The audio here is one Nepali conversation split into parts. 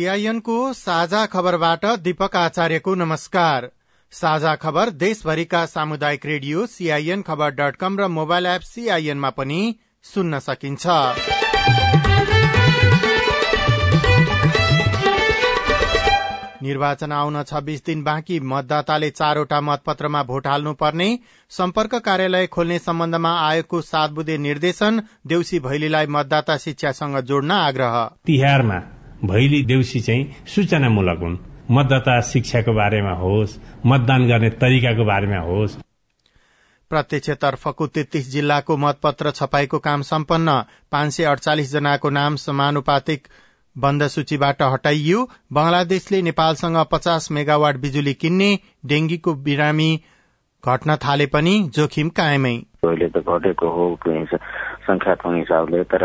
सीआईएनको साझा खबरबाट दीपक आचार्यको नमस्कार। साझा खबर देशभरिका सामुदायिक रेडियो सीआईएन खबर डट कम र मोबाइल एप सीआईएनमा पनि सुन्न सकिन्छ। निर्वाचन आउन छब्बीस दिन बाँकी मतदाताले चारवटा मतपत्रमा भोट हाल्नुपर्ने। सम्पर्क कार्यालय खोल्ने सम्बन्धमा आयोगको सात बुधे निर्देशन देउसी भैलीलाई मतदाता शिक्षासँग जोड्न आग्रह। तिहारमा भैली देउसी चाहिँ सूचनामूलक हुन्। मतदाता शिक्षाको बारेमा होस् मतदान गर्ने तरिकाको बारेमा होस्। प्रत्यक्षतर्फको तेत्तीस जिल्लाको मतपत्र छपाईको काम सम्पन्न। पाँच सय अडचालिस जनाको नाम समानुपातिक बन्द सूचीबाट हटाइयो। बंगलादेशले नेपालसँग पचास मेगावाट बिजुली किन्ने डेंगीको बिरामी घट्न थाले पनि जोखिम कायमै। अहिले त घटेको हो संख्यात्मक हिसाबले तर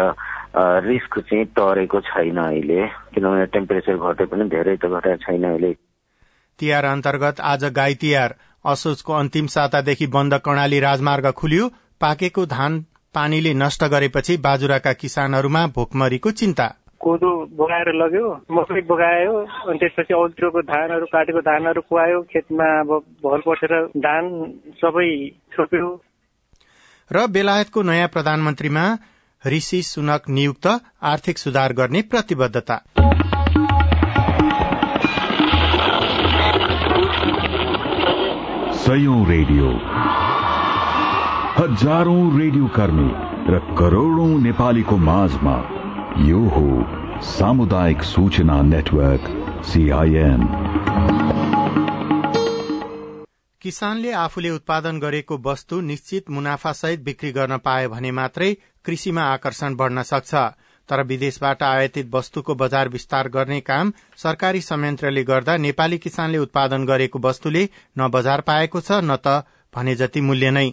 रिस्क चाहिँ टरेको छैन अहिले किनभने टेम्परेचर घटे पनि धेरै त घटेको छैन अहिले। तिहार अन्तर्गत आज गाई तिहार। असोजको अन्तिम सातादेखि बन्द कर्णाली राजमार्ग खुल्यो। पाकेको धान पानीले नष्ट गरेपछि बाजुराका किसानहरूमा भोकमरीको चिन्ता। कोदो बोकाएर लग्यो मकै बोकायो अनि त्यसपछि औत्रोको धानहरू काटेको धानहरू कुहायो खेतमा अब भल पसेर धान सबै छोप्यो। र बेलायतको नयाँ प्रधानमन्त्रीमा ऋषि सुनक नियुक्त आर्थिक सुधार गर्ने प्रतिबद्धता। रेडियो। हजारौं रेडियो कर्मी र करोड़ौं नेपालीको माझमा यो हो सामुदायिक सूचना नेटवर्क सीआईएन किसानले आफूले उत्पादन गरेको वस्तु निश्चित मुनाफासहित बिक्री गर्न पाए भने मात्रै कृषिमा आकर्षण बढ़न सक्छ। तर विदेशबाट आयातित वस्तुको बजार विस्तार गर्ने काम सरकारी संयन्त्रले गर्दा नेपाली किसानले उत्पादन गरेको वस्तुले न बजार पाएको छ न त भने जति मूल्य नै।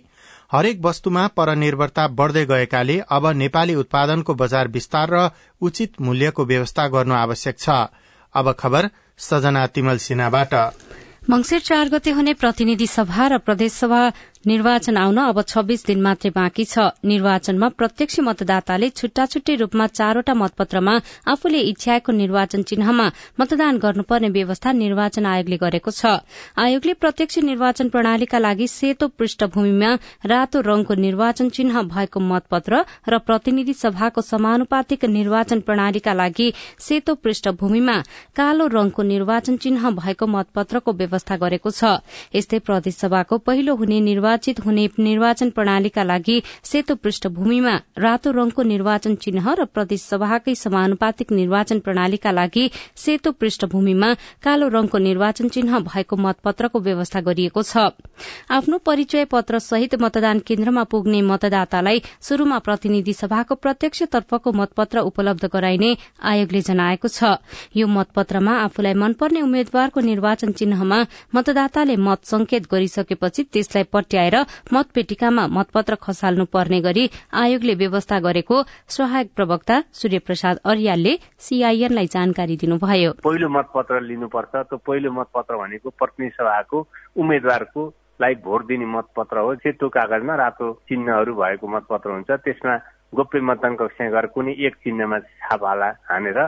हरेक वस्तुमा परनिर्भरता बढ़दै गएकाले अब नेपाली उत्पादनको बजार विस्तार र उचित मूल्यको व्यवस्था गर्नु आवश्यक छ। अब खबर सजना तिमल सिन्हाबाट। मंगिर चार गते हुने प्रतिनिधि सभा र प्रदेशसभा निर्वाचन आउन अब छब्बीस दिन मात्रै बाँकी छ। निर्वाचनमा प्रत्यक्ष मतदाताले छुट्टा छुट्टै रूपमा चारवटा मतपत्रमा आफूले इच्छ्याएको निर्वाचन चिन्हमा मतदान गर्नुपर्ने व्यवस्था निर्वाचन आयोगले गरेको छ। आयोगले प्रत्यक्ष निर्वाचन प्रणालीका लागि सेतो पृष्ठभूमिमा रातो रंगको निर्वाचन चिन्ह भएको मतपत्र र प्रतिनिधि सभाको समानुपातिक निर्वाचन प्रणालीका लागि सेतो पृष्ठभूमिमा कालो रंगको निर्वाचन चिन्ह भएको मतपत्रको व्यवस्था गरेको छ। यस्तै प्रदेशसभाको पहिलो हुने निर्वाचित हुने निर्वाचन प्रणालीका लागि सेतो पृष्ठभूमिमा रातो रंगको निर्वाचन चिन्ह र प्रदेशसभाकै समानुपातिक निर्वाचन प्रणालीका लागि सेतो पृष्ठभूमिमा कालो रंगको निर्वाचन चिन्ह भएको मतपत्रको व्यवस्था गरिएको छ। आफ्नो परिचय पत्र सहित मतदान केन्द्रमा पुग्ने मतदातालाई शुरूमा प्रतिनिधि सभाको प्रत्यक्ष तर्फको मतपत्र उपलब्ध गराइने आयोगले जनाएको छ। यो मतपत्रमा आफूलाई मनपर्ने उम्मेद्वारको निर्वाचन चिन्हमा मतदाताले मत संकेत गरिसकेपछि त्यसलाई पट्याएर मतपेटिकामा मतपत्र खसाल्नु पर्ने गरी आयोगले व्यवस्था गरेको सहायक प्रवक्ता सूर्य प्रसाद अर्यालले सीआईएनलाई जानकारी दिनुभयो। पहिलो मतपत्र लिनुपर्छ त्यो पहिलो मतपत्र भनेको प्रतिनिधि सभाको उम्मेद्वारको लाई भोट दिने मतपत्र हो। सेतो कागजमा रातो चिन्हहरू भएको मतपत्र हुन्छ। त्यसमा गोप्य मतदान कक्षा गरेर कुनै एक चिन्हमा छाप हानेर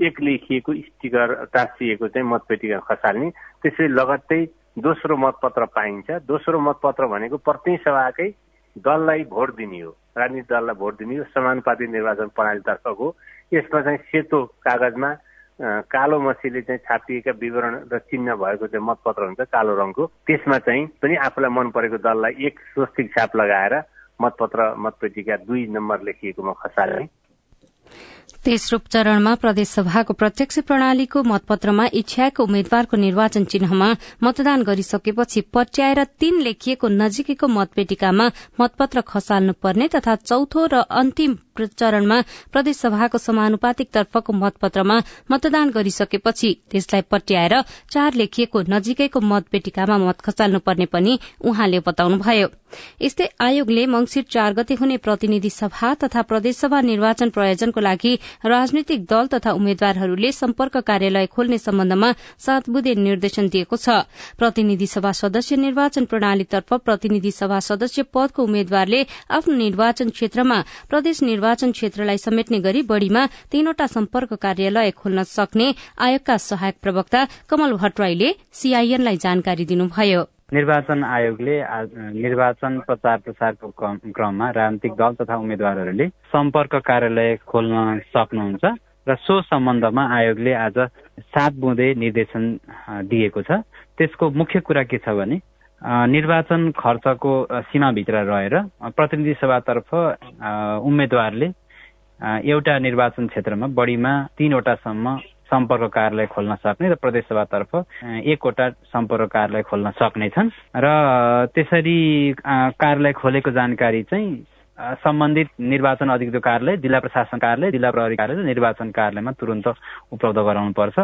एक लेखिएको स्टिकर टाँसिएको चाहिँ मतपेटिका खसाल्ने। त्यसै लगत्तै दोस्रो मतपत्र पाइन्छ। दोस्रो मतपत्र भनेको प्रत्येक सभाकै दललाई भोट दिने हो। राजनीतिक दललाई भोट दिने हो। समानुपातिक निर्वाचन प्रणालीतर्फको यसमा चाहिँ सेतो कागजमा कालो मसीले चाहिँ छापिएका विवरण र चिन्ह भएको चाहिँ मतपत्र हुन्छ कालो रङको। त्यसमा चाहिँ पनि आफूलाई मन परेको दललाई एक स्वस्तिक छाप लगाएर मतपत्र मतपेटिका दुई नम्बर लेखिएकोमा खसाल्ने तेस्रो चरणमा प्रदेशसभाको प्रत्यक्ष प्रणालीको मतपत्रमा इच्छ्याएको उम्मेद्वारको निर्वाचन चिन्हमा मतदान गरिसकेपछि पट्याएर तीन लेखिएको नजिकैको मतपेटिकामा मतपत्र खसाल्नुपर्ने तथा चौथो र अन्तिम चरणमा प्रदेशसभाको समानुपातिक तर्फको मतपत्रमा मतदान गरिसकेपछि त्यसलाई पट्याएर चार लेखिएको नजिकैको मतपेटिकामा मत खसाल्नुपर्ने पनि उहाँले बताउनुभयो। यस्तै आयोगले मंगिर चार गते हुने प्रतिनिधि सभा तथा प्रदेशसभा निर्वाचन प्रयोजनको लागि राजनैतिक दल तथा उम्मेद्वारहरूले सम्पर्क कार्यालय खोल्ने सम्बन्धमा सात बुधे निर्देशन दिएको छ। प्रतिनिधि सभा सदस्य निर्वाचन प्रणालीतर्फ प्रतिनिधि सभा सदस्य पदको उम्मेद्वारले आफ्नो निर्वाचन क्षेत्रमा प्रदेश निर्वाचन क्षेत्रलाई समेट्ने गरी बढ़ीमा तीनवटा सम्पर्क कार्यालय खोल्न सक्ने आयोगका सहायक प्रवक्ता कमल भट्टराईले सीआईएनलाई जानकारी दिनुभयो। निर्वाचन आयोगले निर्वाचन प्रचार प्रसारको क्रममा राजनीतिक दल तथा उम्मेद्वारहरूले सम्पर्क कार्यालय खोल्न सक्नुहुन्छ र सो सम्बन्धमा आयोगले आज सात बुँदे निर्देशन दिएको छ। त्यसको मुख्य कुरा के छ भने निर्वाचन खर्चको सीमाभित्र रहेर प्रतिनिधि सभातर्फ उम्मेद्वारले एउटा निर्वाचन क्षेत्रमा बढीमा तीनवटासम्म सम्पर्क कार्यालय खोल्न सक्ने र प्रदेशसभातर्फ एकवटा सम्पर्क कार्यालय खोल्न सक्नेछन् र त्यसरी कार्यालय खोलेको जानकारी चाहिँ सम्बन्धित निर्वाचन अधिकृत कार्यालय जिल्ला प्रशासन कार्यालय जिल्ला प्रहरी कार्यालय निर्वाचन कार्यालयमा तुरन्त उपलब्ध गराउनुपर्छ।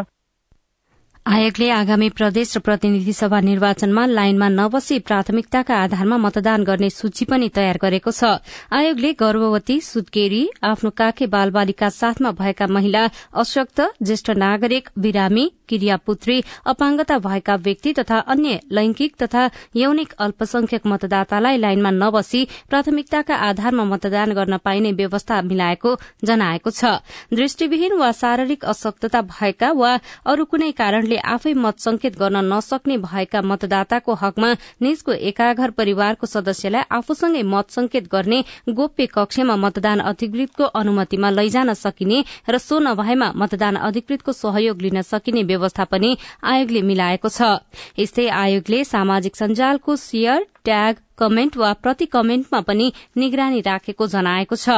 आयोगले आगामी प्रदेश र प्रतिनिधि सभा निर्वाचनमा लाइनमा नबसी प्राथमिकताका आधारमा मतदान गर्ने सूची पनि तयार गरेको छ। आयोगले गर्भवती सुत्केरी आफ्नो काखे बालबालिका साथमा भएका महिला अशक्त ज्येष्ठ नागरिक बिरामी क्रियापुत्री अपाङ्गता भएका व्यक्ति तथा अन्य लैंगिक तथा यौनिक अल्पसंख्यक मतदातालाई लाइनमा नबसी प्राथमिकताका आधारमा मतदान गर्न पाइने व्यवस्था मिलाएको जनाएको छ। दृष्टिविहीन वा शारीरिक अशक्तता भएका वा अरू कुनै कारणले आफै मत संकेत गर्न नसक्ने भएका मतदाताको हकमा निजको एकाघर परिवारको सदस्यलाई आफूसँगै मत संकेत गर्ने गोप्य कक्षमा मतदान अधिकृतको अनुमतिमा लैजान सकिने र सो नभएमा मतदान अधिकृतको सहयोग लिन सकिने व्यवस्था पनि आयोगले मिलाएको छ। यस्तै आयोगले सामाजिक सञ्जालको शेयर ट्याग कमेन्ट वा प्रति कमेन्टमा पनि निगरानी राखेको जनाएको छ।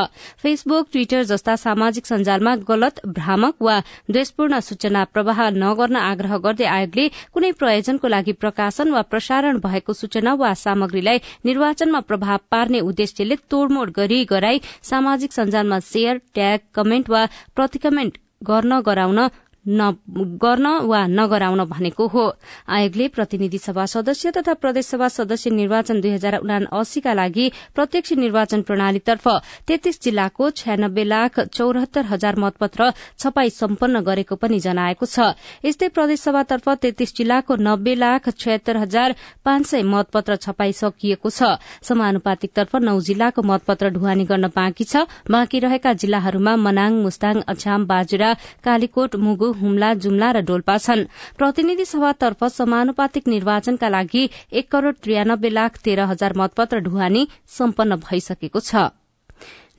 फेसबुक ट्विटर जस्ता सामाजिक सञ्जालमा गलत भ्रामक वा द्वेषपूर्ण सूचना प्रवाह नगर्न आग्रह गर्दै आयोगले कुनै प्रयोजनको लागि प्रकाशन वा प्रसारण भएको सूचना वा सामग्रीलाई निर्वाचनमा प्रभाव पार्ने उद्देश्यले तोड़मोड़ गरी गराई सामाजिक सञ्जालमा शेयर ट्याग कमेन्ट वा प्रति कमेन्ट गर्न गराउन गर्न वा नगराउन भनेको हो। आयोगले प्रतिनिधि सभा सदस्य तथा प्रदेशसभा सदस्य निर्वाचन दुई हजार अस्सीका लागि प्रत्यक्ष निर्वाचन प्रणालीतर्फ तेत्तीस जिल्लाको छयानब्बे लाख चौरात्तर हजार मतपत्र छपाई सम्पन्न गरेको पनि जनाएको छ। यस्तै प्रदेशसभातर्फ तेत्तीस जिल्लाको नब्बे लाख छयत्तर हजार पाँच सय मतपत्र छपाई सकिएको छ। समानुपातिकतर्फ नौ जिल्लाको मतपत्र ढुवानी गर्न बाँकी छ। बाँकी रहेका जिल्लाहरूमा मनाङ मुस्ताङ अछाम बाजुरा कालीकोट मुगु हुम्ला जुम्ला र डोल्पा छन्। प्रतिनिधि सभातर्फ समानुपातिक निर्वाचनका लागि एक करोड़ त्रियानब्बे लाख तेह्र हजार मतपत्र ढुवानी सम्पन्न भइसकेको छ।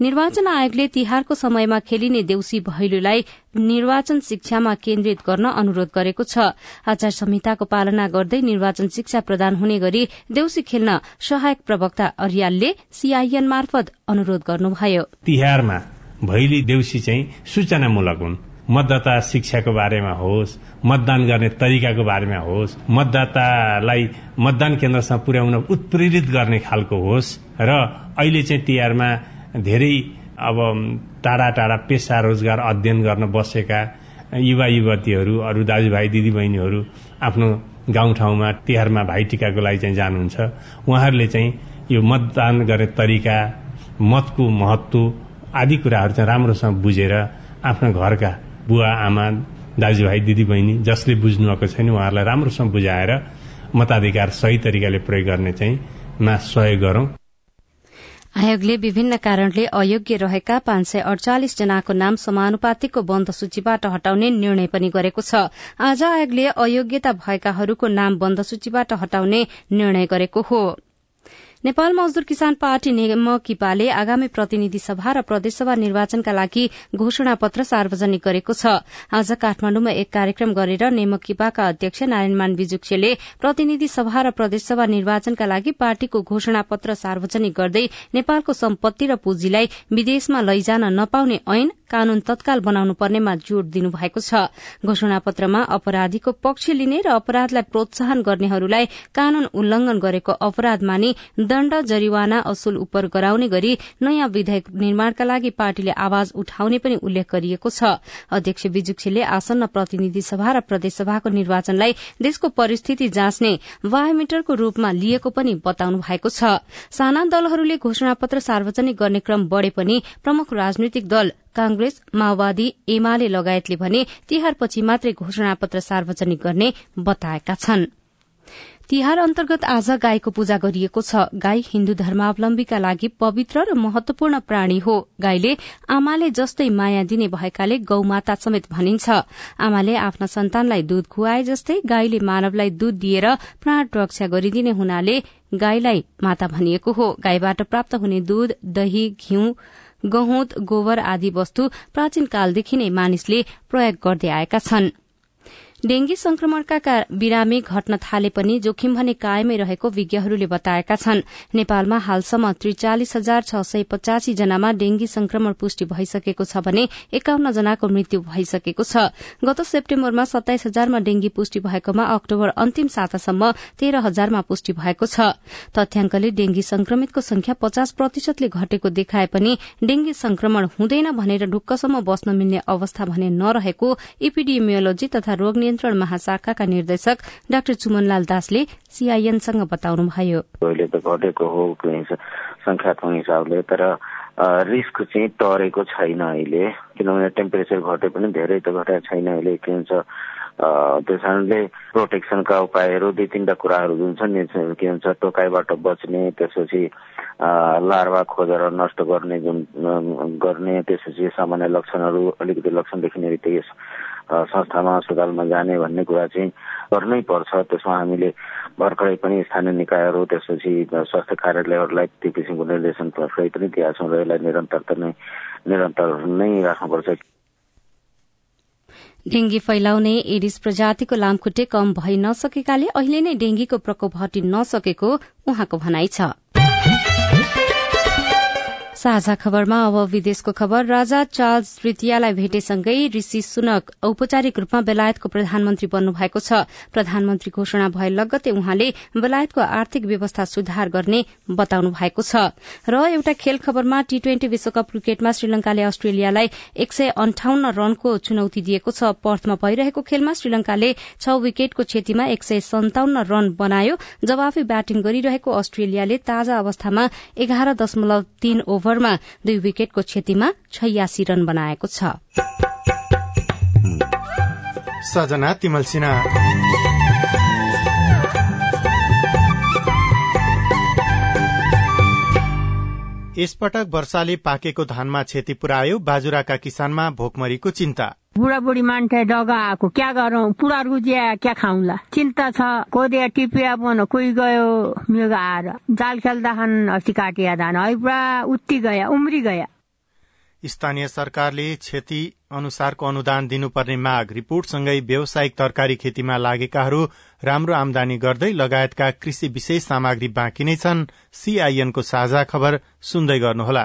निर्वाचन आयोगले तिहारको समयमा खेलिने देउसी भैलोलाई निर्वाचन शिक्षामा केन्द्रित गर्न अनुरोध गरेको छ। आचार संहिताको पालना गर्दै निर्वाचन शिक्षा प्रदान हुने गरी देउसी खेल्न सहायक प्रवक्ता अरियालले सीआईएन मार्फत अनुरोध गर्नुभयो। तिहारमा भैली देउसी चाहिँ सूचनामूलक हुन्। मतदाता शिक्षाको बारेमा होस् मतदान गर्ने तरिकाको बारेमा होस् मतदातालाई मतदान केन्द्रसम्म पुर्याउन उत्प्रेरित गर्ने खालको होस् र अहिले चाहिँ तिहारमा धेरै अब टाढा टाढा पेसा रोजगार अध्ययन गर्न बसेका युवा युवतीहरू अरू दाजुभाइ दिदीबहिनीहरू आफ्नो गाउँठाउँमा तिहारमा भाइटिकाको लागि चाहिँ जानुहुन्छ। उहाँहरूले चाहिँ यो मतदान गर्ने तरिका मतको महत्व आदि कुराहरू चाहिँ राम्रोसँग बुझेर आफ्ना घरका बुवा आमा दाजुभाइ दिदीबहिनी जसले बुझ्नुभएको छैन उहाँहरूलाई राम्रोसँग बुझाएर मताधिकार सही तरिकाले प्रयोग गर्ने चाहिँ मा सहयोग गरौं। आयोगले विभिन्न कारणले अयोग्य रहेका पाँच सय अडचालिस जनाको नाम समानुपातिकको बन्द सूचीबाट हटाउने निर्णय पनि गरेको छ। आज आयोगले अयोग्यता भएकाहरूको नाम बन्द सूचीबाट हटाउने निर्णय गरेको हो। नेपाल मजदूर किसान पार्टी नेमकिपाले आगामी प्रतिनिधि सभा र प्रदेशसभा निर्वाचनका लागि घोषणा पत्र सार्वजनिक गरेको छ। आज काठमाण्डुमा एक कार्यक्रम गरेर नेमकिपाका अध्यक्ष नारायणमान विजुक्सेले प्रतिनिधि सभा र प्रदेशसभा निर्वाचनका लागि पार्टीको घोषणा पत्र सार्वजनिक गर्दै नेपालको सम्पत्ति र पुँजीलाई विदेशमा लैजान नपाउने ऐन कानून तत्काल बनाउनु पर्नेमा जोड़ दिनुभएको छ। घोषणा पत्रमा अपराधीको पक्ष लिने र अपराधलाई प्रोत्साहन गर्नेहरूलाई कानून उल्लंघन गरेको अपराध मानि दण्ड जरिवाना असुल उपर गराउने गरी नयाँ विधेयक निर्माणका लागि पार्टीले आवाज उठाउने पनि उल्लेख गरिएको छ। अध्यक्ष विजुक्षीले आसन्न प्रतिनिधि सभा र प्रदेशसभाको निर्वाचनलाई देशको परिस्थिति जाँच्ने बायोमिटरको रूपमा लिएको पनि बताउनु भएको छ। साना दलहरूले घोषणापत्र सार्वजनिक गर्ने क्रम बढ़े पनि प्रमुख राजनैतिक दल कांग्रेस माओवादी एमाले लगायतले भने तिहारपछि मात्रै घोषणापत्र सार्वजनिक गर्ने बताएका छन्। तिहार अन्तर्गत आज गाईको पूजा गरिएको छ। गाई हिन्दू धर्मावलम्बीका लागि पवित्र र महत्वपूर्ण प्राणी हो। गाईले आमाले जस्तै माया दिने भएकाले गौमाता समेत भनिन्छ। आमाले आफ्ना सन्तानलाई दूध खुवाए जस्तै गाईले मानवलाई दूध दिएर प्राण रक्षा गरिदिने हुनाले गाईलाई माता भनिएको हो। गाईबाट प्राप्त हुने दूध दही घिउ गहुँत गोबर आदि वस्तु प्राचीन कालदेखि नै मानिसले प्रयोग गर्दै आएका छनृ। डेंगी संक्रमणका बिरामी घट्न थाले पनि जोखिम भने कायमै रहेको विज्ञहरूले बताएका छन्। नेपालमा हालसम्म त्रिचालिस हजार छ सय पचासी जनामा डेंगी संक्रमण पुष्टि भइसकेको छ भने एकाउन्न जनाको मृत्यु भइसकेको छ। गत सेप्टेम्बरमा सत्ताइस हजारमा डेंगी पुष्टि भएकोमा अक्टोबर अन्तिम सातासम्म तेह्र हजारमा पुष्टि भएको छ। तथ्याङ्कले डेंगी संक्रमितको संख्या पचास प्रतिशतले घटेको देखाए पनि डेंगी संक्रमण हुँदैन भनेर ढुक्कसम्म बस्न मिल्ने अवस्था भने नरहेको इपिडिमियोलोजी तथा रोग नियन्त्रण महाशाखाका निर्देशक डाक्टर चुमनलाल दासले सीआईएनसँग बताउनुभयो। अहिले त घटेको हो संख्यात्मक हिसाबले तर रिस्क चाहिँ टरेको छैन अहिले किनभने टेम्परेचर घटे पनि धेरै त घटेको छैन अहिले के हुन्छ त्यस कारणले प्रोटेक्सनका उपायहरू दुई तिनवटा कुराहरू जुन छ नि के भन्छ टोकाइबाट बच्ने त्यसपछि लार्वा खोजेर नष्ट गर्ने जुन गर्ने त्यसपछि सामान्य लक्षणहरू अलिकति लक्षण देखिने बित्तिकै संस्थामा अस्पतालमा जाने भन्ने कुरा चाहिँ गर्नै पर्छ। त्यसमा हामीले भर्खरै पनि स्थानीय निकायहरू त्यसपछि स्वास्थ्य कार्यालयहरूलाई त्यो किसिमको निर्देशन भर्खरै पनि दिएका छौँ र यसलाई निरन्तरता नै निरन्तर नै राख्नुपर्छ। डेंगी फैलाउने एडिस प्रजातिको लामखुट्टे कम भइ नसकेकाले अहिले नै डेंगीको प्रकोप हटि नसकेको उहाँको भनाइ छ। साझा खबरमा अब विदेशको खबर। राजा चार्ल्स तृतीयलाई भेटेसँगै ऋषि सुनक औपचारिक रूपमा बेलायतको प्रधानमन्त्री बन्नु भएको छ। प्रधानमन्त्री घोषणा भए लगत्तै उहाँले बेलायतको आर्थिक व्यवस्था सुधार गर्ने बताउनु भएको छ। र एउटा खेल खबरमा टी ट्वेन्टी विश्वकप क्रिकेटमा श्रीलंकाले अस्ट्रेलियालाई एक सय अन्ठाउन्न रनको चुनौती दिएको छ। पर्थमा भइरहेको खेलमा श्रीलंकाले छ विकेटको क्षतिमा एक सय सन्ताउन्न रन बनायो। जवाफी ब्याटिङ गरिरहेको अस्ट्रेलियाले ताजा अवस्थामा एघार दशमलव तीन ओभर ओभरमा दुई विकेटको क्षतिमा छयासी रन बनाएको छ। सजना यसपटक वर्षाले पाकेको धानमा क्षति पुर्यायो बाजुराका किसानमा भोकमरीको चिन्ता। बुढाबुढी मान्छे जग्गा आएको। क्या गरौँ? पुरा रुजिया क्या खाउँला? चिन्ता छ। कोदिया टिपिया बन कोही गयो? मेघ आएर। जाल खेल्दा खान अस्ति काटिया धान। है पुरा उत्ति गया उम्री गया। स्थानीय सरकारले क्षति अनुसारको अनुदान दिनुपर्ने माग रिपोर्टसँगै व्यावसायिक तरकारी खेतीमा लागेकाहरू राम्रो आमदानी गर्दै लगायतका कृषि विशेष सामग्री बाँकी नै छन्। सीआईएनको साझा खबर सुन्दै गर्नुहोला।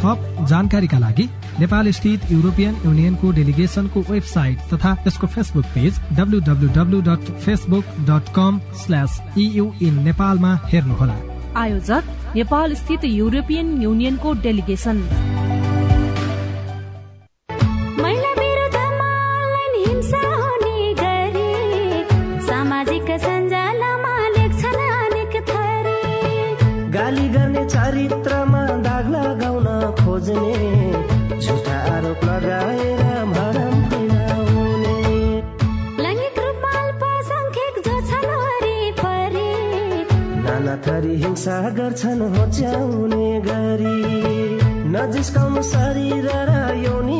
थप जानकारीका लागि नेपाल स्थित युरोपियन युनियनको डेलिगेशनको वेबसाइट तथा यसको Facebook page WWW dot Facebook dot com slash in नेपालमा हेर्नुहोला। आयोजक नेपाल स्थित युरोपियन युनियनको डेलिगेशन हिंसा गर्छन् होच्याउने गरी नजिस्काउनु शरीर र यौनिकतालाई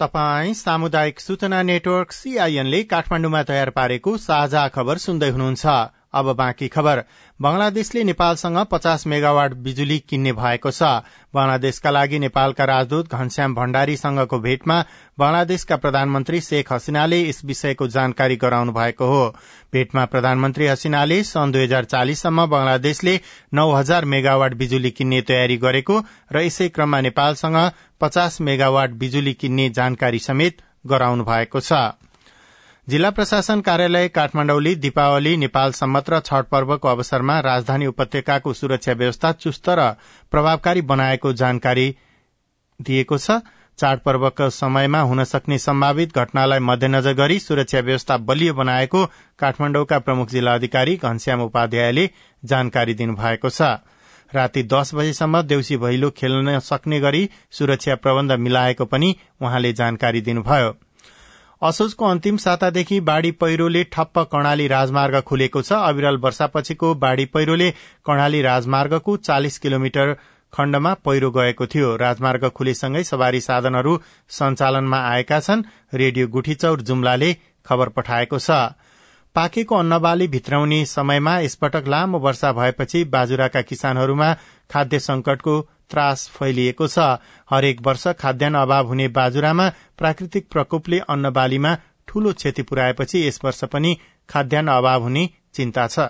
तपाई सामुदायिक सूचना नेटवर्क सीआईएन ले काठमाण्डुमा तयार पारेको साझा खबर सुन्दै हुनुहुन्छ। अब बाँकी खबर। बंगलादेशले नेपालसँग पचास मेगावाट बिजुली किन्ने भएको छ। बंगलादेशका लागि नेपालका राजदूत घनश्याम भण्डारीसँगको भेटमा बंगलादेशका प्रधानमन्त्री शेख हसिनाले यस विषयको जानकारी गराउनु भएको हो। भेटमा प्रधानमन्त्री हसिनाले सन् दुई हजार चालिससम्म बंगलादेशले नौ हजार मेगावाट बिजुली किन्ने तयारी गरेको र यसै क्रममा नेपालसँग पचास मेगावाट बिजुली किन्ने जानकारी समेत गराउनु भएको छ। जिल्ला प्रशासन कार्यालय काठमाडौँले दीपावली नेपाल सम्मत र छठ पर्वको अवसरमा राजधानी उपत्यकाको सुरक्षा व्यवस्था चुस्त र प्रभावकारी बनाएको जानकारी दिएको छ। चाडपर्वको समयमा हुन सक्ने सम्भावित घटनालाई मध्यनजर गरी सुरक्षा व्यवस्था बलियो बनाएको काठमाडौँका प्रमुख जिल्ला अधिकारी घनश्याम उपाध्यायले जानकारी दिनुभएको छ। राति दस बजेसम्म देउसी भैलो खेल्न सक्ने गरी सुरक्षा प्रबन्ध मिलाएको पनि उहाँले जानकारी दिनुभयो। असोजको अन्तिम सातादेखि बाढ़ी पहिरोले ठप्प कर्णाली राजमार्ग खुलेको छ। अविरल वर्षापछिको बाढ़ी पहिरोले कर्णाली राजमार्गको चालिस किलोमिटर खण्डमा पहिरो गएको थियो। राजमार्ग खुलेसँगै सवारी साधनहरू सञ्चालनमा आएका छन्। रेडियो गुठीचौर जुम्लाले खबर पठाएको छ। पाकेको अन्नबाली भित्राउने समयमा यसपटक लामो वर्षा भएपछि बाजुराका किसानहरूमा खाद्य संकटको त्रास फैलिएको छ। हरेक वर्ष खाद्यान्न अभाव हुने बाजुरामा प्राकृतिक प्रकोपले अन्नबालीमा ठूलो क्षति पुर्याएपछि यस वर्ष पनि खाद्यान्न अभाव हुने चिन्ता छ।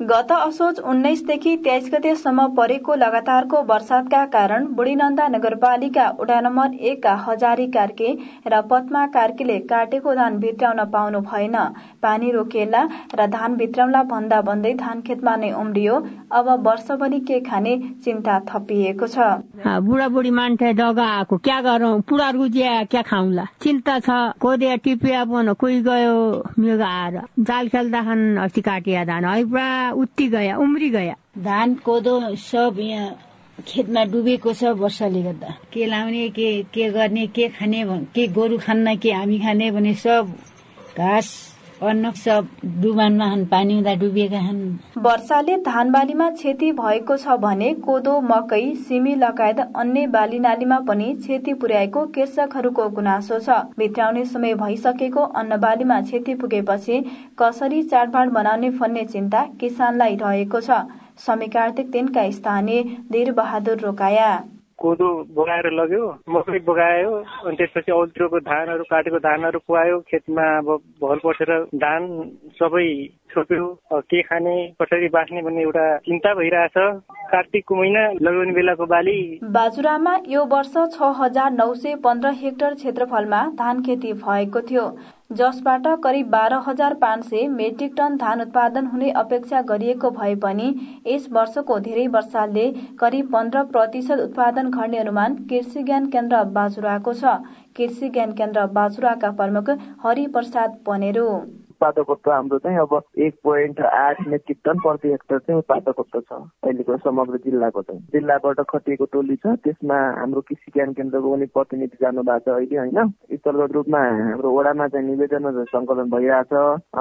गत असोज उन्नाइसदेखि तेइस गतेसम्म परेको लगातारको वर्षातका कारण बुढीनन्दा नगरपालिका वडा नम्बर एकका हजारी कार्के र पद्मा कार्कीले काटेको धान भित्राउन पाउनु भएन। पानी रोकिएला र धान भित्राउला भन्दा भन्दै धान खेतमा नै उम्रियो। अब वर्षभरि के खाने चिन्ता थपिएको छ। बुढा बुढी मान्छे जग्गा आएको। क्या गरौँ? पुरा रुजिया क्या खाउँला? चिन्ता छ। कोदिया टिपिया बन कोही गयो मेघ आएर। जाल खेल्दा खान अस्ति काटिया धान। है पुरा उत्ती गया उम्री गया धान कोदो सब यहाँ खेतमा डुबेको छ वर्षाले गर्दा। के लाउने के के गर्ने के खाने के गोरु खान्न के हामी खाने भने सब घाँस डुबानमा पानी हुँदा डुबिएका छन्। वर्षाले धान बालीमा क्षति भएको छ भने कोदो मकै सिमी लगायत अन्य बाली नालीमा पनि क्षति पुर्याएको कृषकहरूको गुनासो छ। भित्राउने समय भइसकेको अन्न बालीमा क्षति पुगेपछि कसरी चाडबाड मनाउने भन्ने चिन्ता किसानलाई रहेको छ। समीकार्तिक दिनका स्थानीय धीर बहादुर रोकाया। कोदो बोकाएर लग्यो मकै बोकायो अनि त्यसपछि औत्रोको धानहरू काटेको धानहरू कुहायो खेतमा अब भल पसेर धान सबै छोप्यो के खाने कसरी बाँच्ने भन्ने एउटा चिन्ता भइरहेछ। कार्तिकको महिना लगाउने बेलाको बाली। बाजुरामा यो वर्ष छ हजार नौ सय पन्ध्र हेक्टर क्षेत्रफलमा धान खेती भएको थियो। जसबाट करिब बाह्र हजार पाँच सय मेट्रिक टन धान उत्पादन हुने अपेक्षा गरिएको भए पनि यस वर्षको धेरै वर्षाले करिब पन्ध्र प्रतिशत उत्पादन गर्ने अनुमान कृषि ज्ञान केन्द्र बाजुराको छ। कृषि ज्ञान केन्द्र बाजुराका प्रमुख हरिप्रसाद पनेरू। उत्पादकत्व हाम्रो चाहिँ अब एक पोइन्ट आठ मेट्रिक टन प्रति हेक्टर चाहिँ उत्पादकत्व छ। अहिलेको समग्र जिल्लाको चाहिँ। जिल्लाबाट खटिएको टोली छ। त्यसमा हाम्रो कृषि ज्ञान केन्द्रको पनि प्रतिनिधि जानु भएको छ अहिले होइन? स्थलगत रूपमा हाम्रो वडामा चाहिँ निवेदन सङ्कलन भइरहेछ।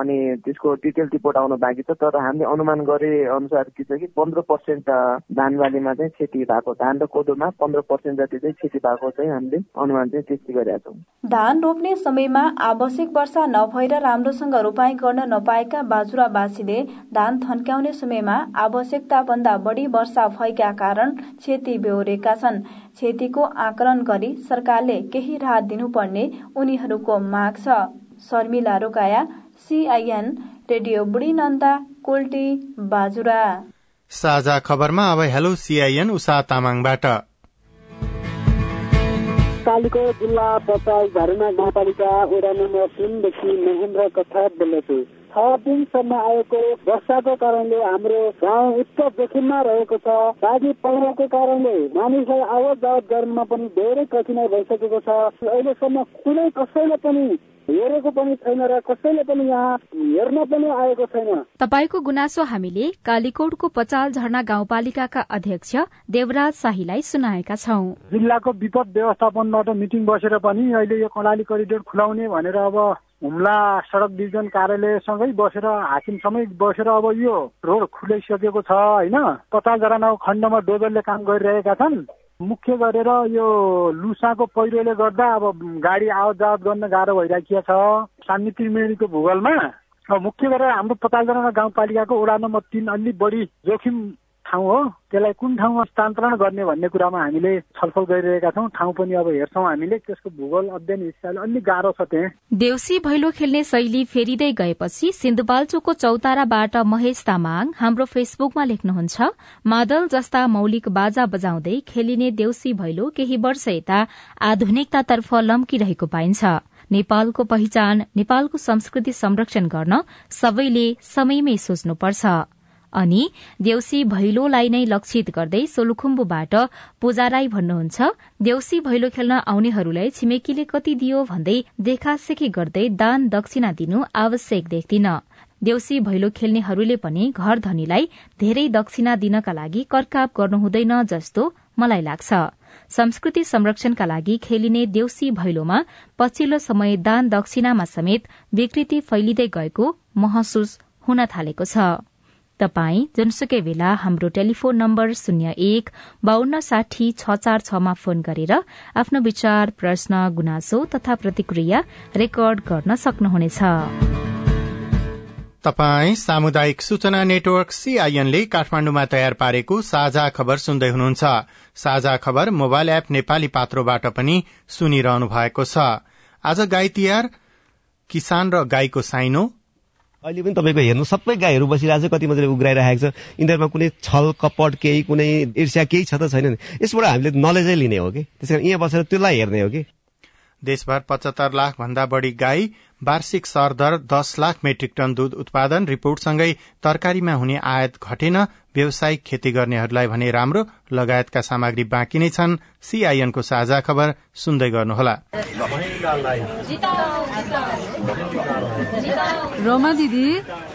अनि त्यसको डिटेल रिपोर्ट आउन बाँकी छ। तर हामीले अनुमान गरे अनुसार के छ कि पन्ध्र पर्सेन्ट धान बालीमा चाहिँ क्षति भएको धान र कोदोमा पन्ध्र पर्सेन्ट जति चाहिँ क्षति भएको चाहिँ हामीले अनुमान चाहिँ त्यस्तै गरेका छौँ। धान रोप्ने समयमा आवश्यक वर्षा नभएर राम्रोसँग रोपाई गर्न नपाएका बाजुरावासीले धान थन्क्याउने समयमा आवश्यकता भन्दा बढी वर्षा भएका कारण क्षति बेहोरेका छन्। क्षतिको आकलन गरी सरकारले केही राहत दिनुपर्ने उनीहरूको माग छ। शर्मिला रोकाया सीआईएन रेडियो बुढी नन्दा कोल्टी बाजुरा। साझा खबरमा अब हेलो सीआईएन उषा तामाङबाट। कालीकोट जिल्ला पचास धरमा गाउँपालिका वडा नम्बर तिनदेखि महेन्द्र कथा बोल्दछु। छ दिनसम्म आएको वर्षाको कारणले हाम्रो गाउँ उच्च जोखिममा रहेको छ। बाढी पहिरोको कारणले मानिसलाई आवत जावत गर्नमा पनि धेरै कठिनाई भइसकेको छ। अहिलेसम्म कुनै कसैले पनि हेरेको पनि छैन र कसैले पनि यहाँ हेर्न पनि आएको छैन। तपाईँको गुनासो हामीले कालीकोटको पचाल झरना गाउँपालिकाका अध्यक्ष देवराज शाहीलाई सुनाएका छौं। जिल्लाको विपद व्यवस्थापनबाट मिटिङ बसेर पनि अहिले यो कर्णाली करिडोर खुलाउने भनेर अब हुम्ला सडक डिभिजन कार्यालयसँगै बसेर हाकिमसँगै बसेर अब यो रोड खुलाइसकेको छ होइन? पचास जरा खण्डमा डोजरले काम गरिरहेका छन्। मुख्य गरेर यो लुसाको पहिरोले गर्दा अब गाडी आवत जावत गर्न गाह्रो भइराखिया छ। सान्नी त्रिवेणीको भूगोलमा। मुख्य गरेर हाम्रो पचासजना गाउँपालिकाको वडा नम्बर तिन अलि बढी जोखिम ठाउँ हो त्यसलाई कुन ठाउँमा हस्तान्तरण गर्ने भन्ने कुरामा हामीले छलफल गरिरहेका छौँ। ठाउँ पनि अब हेर्छौँ हामीले त्यसको भूगोल अध्ययन हिसाबले अलिक गाह्रो छ त्यहाँ। देउसी भैलो खेल्ने शैली फेरिँदै गएपछि सिन्धुपाल्चोकको चौताराबाट महेश तामाङ हाम्रो फेसबुकमा लेख्नुहुन्छ मादल जस्ता मौलिक बाजा बजाउँदै खेलिने देउसी भैलो केही वर्ष यता आधुनिकतातर्फ लम्किरहेको पाइन्छ। नेपालको पहिचान नेपालको संस्कृति संरक्षण गर्न सबैले समयमै सोच्नुपर्छ। अनि देउसी भैलोलाई नै लक्षित गर्दै सोलुखुम्बुबाट पूजाराई भन्नुहुन्छ देउसी भैलो खेल्न आउनेहरूलाई छिमेकीले कति दियो भन्दै देखासेखी गर्दै दान दक्षिणा दिनु आवश्यक देख्दिन। देउसी भैलो खेल्नेहरूले पनि घर धनीलाई धेरै दक्षिणा दिनका लागि करकाप गर्नु हुँदैन जस्तो मलाई लाग्छ। संस्कृति संरक्षणका लागि खेलिने देउसी भैलोमा पछिल्लो समय दान दक्षिणामा समेत विकृति फैलिँदै गएको महसुस हुन थालेको छ। तपाई जुनसुकै बेला हाम्रो टेलिफोन नम्बर शून्य एक बान्न साठी छ चार छमा फोन गरेर आफ्नो विचार प्रश्न गुनासो तथा प्रतिक्रिया रेकर्ड गर्न सक्नुहुनेछ। तपाई सामुदायिक सूचना नेटवर्क सीआईएनले काठमाण्डुमा तयार पारेको साझा खबर सुन्दै हुनुहुन्छ। साझा खबर मोबाइल एप नेपाली पात्रोबाट पनि सुनिरहनु भएको छ। आज गाई तिहार किसान र गाईको साइनो अहिले पनि तपाईँको हेर्नु सबै गाईहरू बसिरहेको छ कति मजाले उग्राइरहेको छ। यिनीहरूमा कुनै छल कपट केही कुनै ईर्ष्या केही छ त छैन यसबाट हामीले नलेजै लिने हो कि? त्यस कारण यहाँ बसेर त्यसलाई हेर्ने हो कि? देशभर पचहत्तर लाख भन्दा बढ़ी गाई वार्षिक सरदर दस लाख मेट्रिक टन दूध उत्पादन रिपोर्टसँगै तरकारीमा हुने आयात घटेन। व्यावसायिक खेती गर्नेहरूलाई भने राम्रो लगायतका सामग्री बाँकी नै छन्। सीआईएनको साझा खबर सुन्दै गर्नुहोला। रोमा दिदी।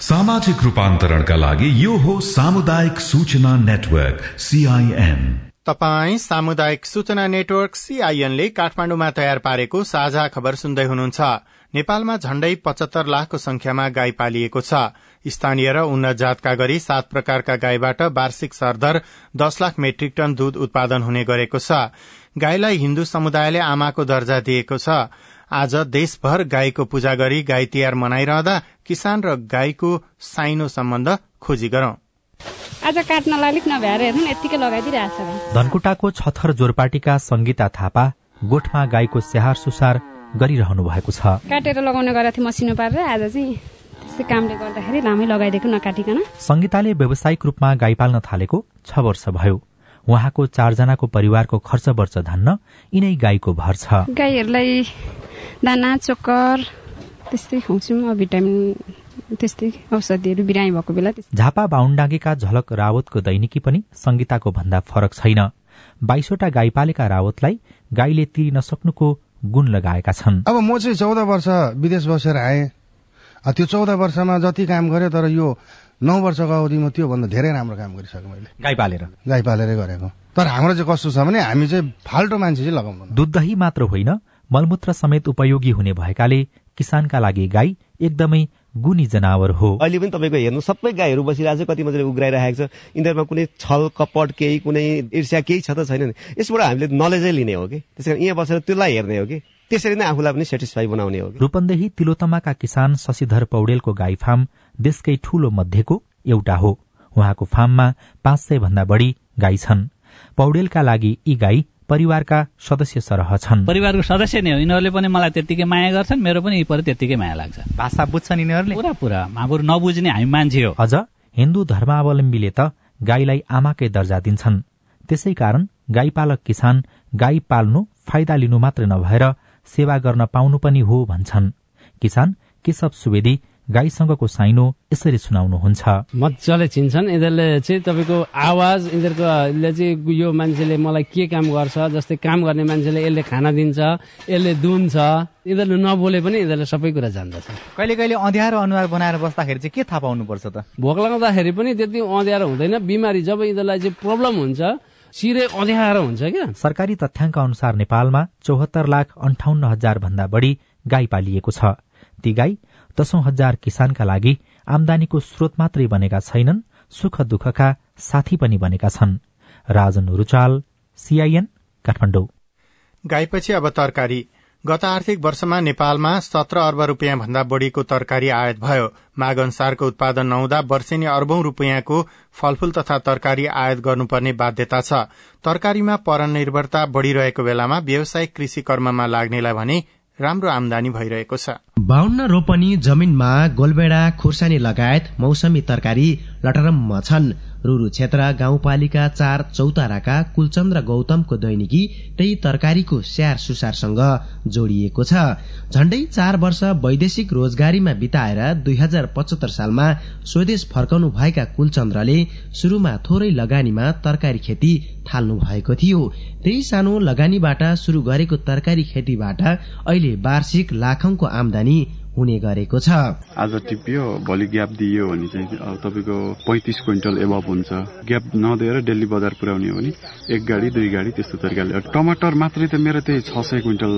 सामाजिक रूपान्तरणका लागि यो हो सामुदायिक सूचना नेटवर्क सीआईएन तपाई सामुदायिक सूचना नेटवर्क सीआईएनले काठमाण्डुमा तयार पारेको साझा खबर सुन्दै हुनुहुन्छ। नेपालमा झण्डै पचहत्तर लाखको संख्यामा गाई पालिएको छ। स्थानीय र उन्नत जातका गरी सात प्रकारका गाईबाट वार्षिक सरदर दश लाख मेट्रिक टन दूध उत्पादन हुने गरेको छ। गाईलाई हिन्दू समुदायले आमाको दर्जा दिएको छ। आज देशभर गाईको पूजा गरी गाई तिहार मनाइरहँदा किसान र गाईको साइनो सम्बन्ध खोजी गरौं। आज काट्नलाई अलिक नभ्याएर हेर्नु यत्तिकै लगाइदिइरहेको छ धनकुटाको छथर जोरपाटीका संगीता थापा गोठमा गाईको स्याहार सुसार गरिरहनु भएको छ। काटेर लगाउने गरेको थिएँ मसिनो पारेर आज चाहिँ त्यसै कामले गर्दाखेरि लामै लगाइदिएको नकाटिकन। संगीताले व्यावसायिक रूपमा गाई पाल्न थालेको छ वर्ष भयो। उहाँको चारजनाको परिवारको खर्च वर्ष धान्न यिनै गाईको भर छ। गाईहरूलाई दाना चोकर त्यस्तै खुवाउँछौँ भिटामिन त्यस्तै औषधिहरू बिरामी भएको बेला झापा बाहुनडाँगेका झलक रावतको दैनिकी पनि संगीताको भन्दा फरक छैन। बाइसवटा गाई पालेका रावतलाई गाईले तिरि नसक्नुको गुण लगाएका छन्। अब म चाहिँ चौध वर्ष विदेश बसेर आएँ। त्यो चौध वर्षमा जति काम गरेँ तर यो नौ वर्षको अवधिमा त्योभन्दा धेरै राम्रो काम गरिसकेँ मैले। गाई पालेर। गाई पालेरै गरेको। तर हाम्रो चाहिँ कस्तो छ भने हामी चाहिँ फाल्टो मान्छे चाहिँ लगाउँदैन दुध दही मात्र होइन मलमूत्र समेत उपयोगी हुने भएकाले किसानका लागि गाई एकदमै गुनी जनावर हो। अहिले पनि तपाईँको हेर्नु सबै गाईहरू बसिरहेको छ कति मजाले उग्राइरहेको छ। यिनीहरूमा कुनै छल कपट केही कुनै ईर्ष्या केही छ त छैन यसबाट हामीले नलेजै लिने हो कि? त्यस कारण यहाँ बसेर त्यसलाई हेर्ने हो कि? त्यसरी नै आफूलाई पनि सेटिस्फाई बनाउने हो रूपन्देही तिलोतमाका किसान शशिधर पौडेलको गाई फार्म देशकै ठूलो मध्येको एउटा हो। उहाँको फार्ममा पाँच सय भन्दा बढ़ी गाई छन्। पौडेलका लागि यी गाई परिवारका सदस्य सरह छन्। परिवारको सदस्य नै हो। यिनीहरूले पनि मलाई त्यत्तिकै माया गर्छन् मेरो पनि यी त्यत्तिकै माया लाग्छ। भाषा बुझ्छन् यिनीहरूले? पुरा पुरा हाम्रो नबुझ्ने हामी मान्छे हो। अझ हिन्दू धर्मावलम्बीले त गाईलाई आमाकै दर्जा दिन्छन्। त्यसै कारण गाईपालक किसान गाई पाल्नु फाइदा लिनु मात्र नभएर सेवा गर्न पाउनु पनि हो भन्छन्। किसान केशव सुवेदी गाईसँगको साइनो यसरी सुनाउनुहुन्छ। मजाले चिन्छन्। यिनीहरूले चाहिँ तपाईँको आवाज यिनीहरूको चाहिँ यो मान्छेले मलाई के काम गर्छ जस्तै काम गर्ने मान्छेले यसले खाना दिन्छ यसले दुन्छ यिनीहरूले नबोले पनि यिनीहरूले सबै कुरा जान्दछ। कहिले कहिले अँध्यारो अनुहार बनाएर बस्दाखेरि चाहिँ के थाहा पाउनुपर्छ त? भोक लगाउँदाखेरि पनि त्यति अँध्यारो हुँदैन। बिमारी जब यिनीहरूलाई चाहिँ प्रब्लम हुन्छ सिरे अँध्यारो हुन्छ क्या। सरकारी तथ्याङ्क अनुसार नेपालमा चौहत्तर लाख अन्ठाउन्न हजार भन्दा बढ़ी गाई पालिएको छ। ती गाई दशौं हजार किसानका लागि आमदानीको स्रोत मात्रै बनेका छैनन् सुख दुःखका साथी पनि बनेका छन्। राजन रुचाल सीआईएन काठमाडौँ। गाईपछि अब तरकारी। गत आर्थिक वर्षमा नेपालमा सत्र अर्ब रूपियाँ भन्दा बढ़ीको तरकारी आयात भयो। माग अनुसारको उत्पादन नहुँदा वर्षेनी अर्बौं रूपियाँको फलफूल तथा तरकारी आयात गर्नुपर्ने बाध्यता छ। तरकारीमा परनिर्भरता बढ़िरहेको बेलामा व्यावसायिक कृषि कर्ममा लाग्नेलाई भने राम्रो आमदानी भइरहेको छ। बाहुन्न रोपनी जमिनमा गोलबेडा खुर्सानी लगायत मौसमी तरकारी लटरम्म छन्। रुरु क्षेत्र गाउँपालिका चार चौताराका कुलचन्द्र गौतमको दैनिकी त्यही तरकारीको स्याहार सुसारसँग जोडिएको छ। झण्डै चार वर्ष वैदेशिक रोजगारीमा बिताएर दुई हजार पचहत्तर सालमा स्वदेश फर्काउनु भएका कुलचन्द्रले शुरूमा थोरै लगानीमा तरकारी खेती थाल्नु भएको थियो। त्यही सानो लगानीबाट शुरू गरेको तरकारी खेतीबाट अहिले वार्षिक लाखौंको आमदानी हुने गरेको छ। आज टिपियो भोलि ग्याप दियो भने चाहिँ तपाईँको पैतिस क्विन्टल एभब हुन्छ। ग्याप नदिएर डेली बजार पुर्याउने हो भने एक गाडी दुई गाडी त्यस्तो तरिकाले। टमाटर मात्रै त मेरो त्यही छ सय क्विन्टल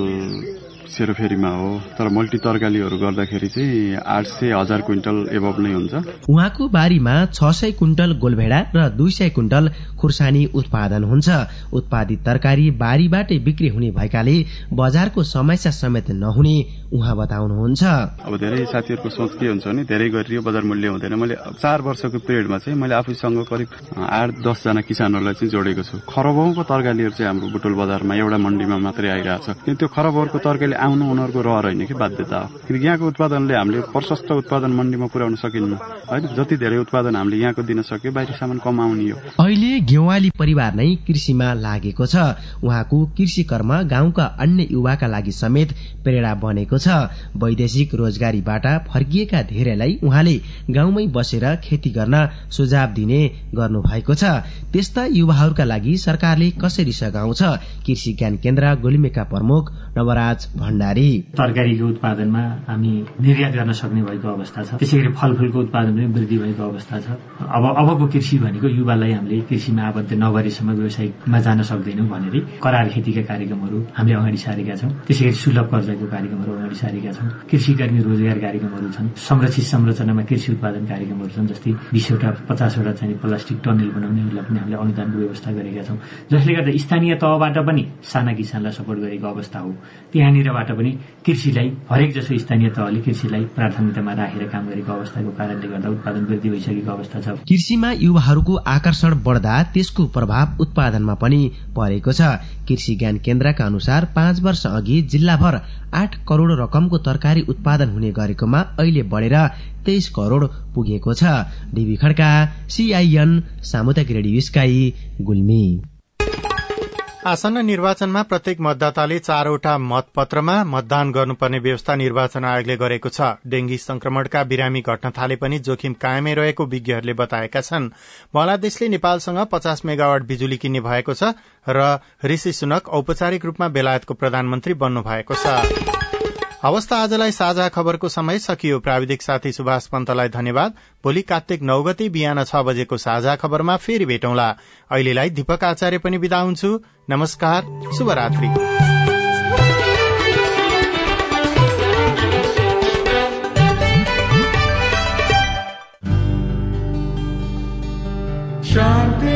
सेरोफेरीमा हो। तर मल्टी तरकारीहरू गर्दाखेरि चाहिँ आठ सय हजार क्विन्टल एभब नै हुन्छ। उहाँको बारीमा छ सय क्विन्टल गोलभेडा र दुई सय क्विन्टल खुर्सानी उत्पादन हुन्छ। उत्पादित तरकारी बारीबाटै बिक्री हुने भएकाले बजारको समस्या समेत नहुने उहाँ बताउनुहुन्छ। अब धेरै साथीहरूको सोच के हुन्छ भने धेरै गरियो बजार मूल्य हुँदैन। मैले चार वर्षको पिरियडमा चाहिँ मैले आफूसँग करिब आठ दसजना किसानहरूलाई चाहिँ जोडेको छु। खरबौको तरकारीहरू चाहिँ हाम्रो बुटोल बजारमा एउटा मण्डीमा मात्रै आइरहेछ। त्यो खरबौको तरकारी आउनु उनीहरूको रहर होइन कि बाध्यता। हो किनकि यहाँको उत्पादनले हामीले प्रशस्त उत्पादन मण्डीमा पुर्याउन सकिन्न। होइन? जति धेरै उत्पादन हामीले यहाँको दिन सक्यो बाहिर सामान कमाउने हो। अहिले गेवाली परिवार नै कृषिमा लागेको छ। उहाँको कृषि कर्म गाउँका अन्य युवाका लागि समेत प्रेरणा बनेको छ। वैदेशिक रोजगारीबाट फर्किएका धेरैलाई उहाँले गाउँमै बसेर खेती गर्न सुझाव दिने गर्नु भएको छ। त्यस्ता युवाहरूका लागि सरकारले कसरी सघाउँछ? कृषि ज्ञान केन्द्र गुलिमेका प्रमुख नवराज भण्डारी। तरकारीको उत्पादनमा हामी निर्यात गर्न सक्ने भएको अवस्था छ। त्यसै गरी फलफूलको उत्पादन पनि वृद्धि भएको अवस्था छ। अब अबको कृषि भनेको युवालाई हामीले कृषिमा आबद्ध नगरेसम्म व्यवसायमा जान सक्दैनौँ भनेर करार खेतीका कार्यक्रमहरू हामीले अगाडि सारेका छौँ। त्यसै गरी सुलभ कर्जाको कार्यक्रमहरू अगाडि सारेका छौँ। कृषि कर्मी रोजगार कार्यक्रमहरू छन्। संरक्षित संरचनामा कृषि उत्पादन कार्यक्रमहरू छन् जस्तै बिसवटा पचासवटा चाहिँ प्लास्टिक टनेल बनाउनेहरूलाई पनि हामीले अनुदानको व्यवस्था गरेका छौँ। जसले गर्दा स्थानीय तहबाट पनि साना किसानलाई सपोर्ट गरेको अवस्था हो। त्यहाँनिरबाट पनि कृषिलाई हरेक जसो स्थानीय तहले कृषिलाई प्राथमिकतामा राखेर काम गरेको अवस्थाको कारणले गर्दा उत्पादन वृद्धि भइसकेको अवस्था छ। कृषिमा युवाहरूको आकर्षण बढ्दा त्यसको प्रभाव उत्पादनमा पनि परेको छ। कृषि ज्ञान केन्द्रका अनुसार पाँच वर्ष अघि जिल्लाभर आठ करोड़ रकमको तरकारी उत्पादन हुने गरेकोमा अहिले बढेर तेइस करोड़ पुगेको छ। डिबी खड्का सीआईएन सामुदायिक रेडियो स्काई गुल्मी। आसन्न निर्वाचनमा प्रत्येक मतदाताले चारवटा मतपत्रमा मतदान गर्नुपर्ने व्यवस्था निर्वाचन आयोगले गरेको छ। डेंगी संक्रमणका बिरामी घट्न थाले पनि जोखिम कायमै रहेको विज्ञहरूले बताएका छन्। बंगलादेशले नेपालसँग पचास मेगावाट बिजुली किन्ने भएको छ र ऋषि सुनक औपचारिक रूपमा बेलायतको प्रधानमन्त्री बन्नु भएको छ। अवस्था आजलाई साझा खबरको समय सकियो। प्राविधिक साथी सुभाष पन्तलाई धन्यवाद। भोलि कात्तिक नौ गते बिहान छ बजेको साझा खबरमा फेरि भेटौंला। अहिलेलाई दीपक आचार्य पनि विदा हुन्छु। नमस्कार शुभरात्री। शान्ति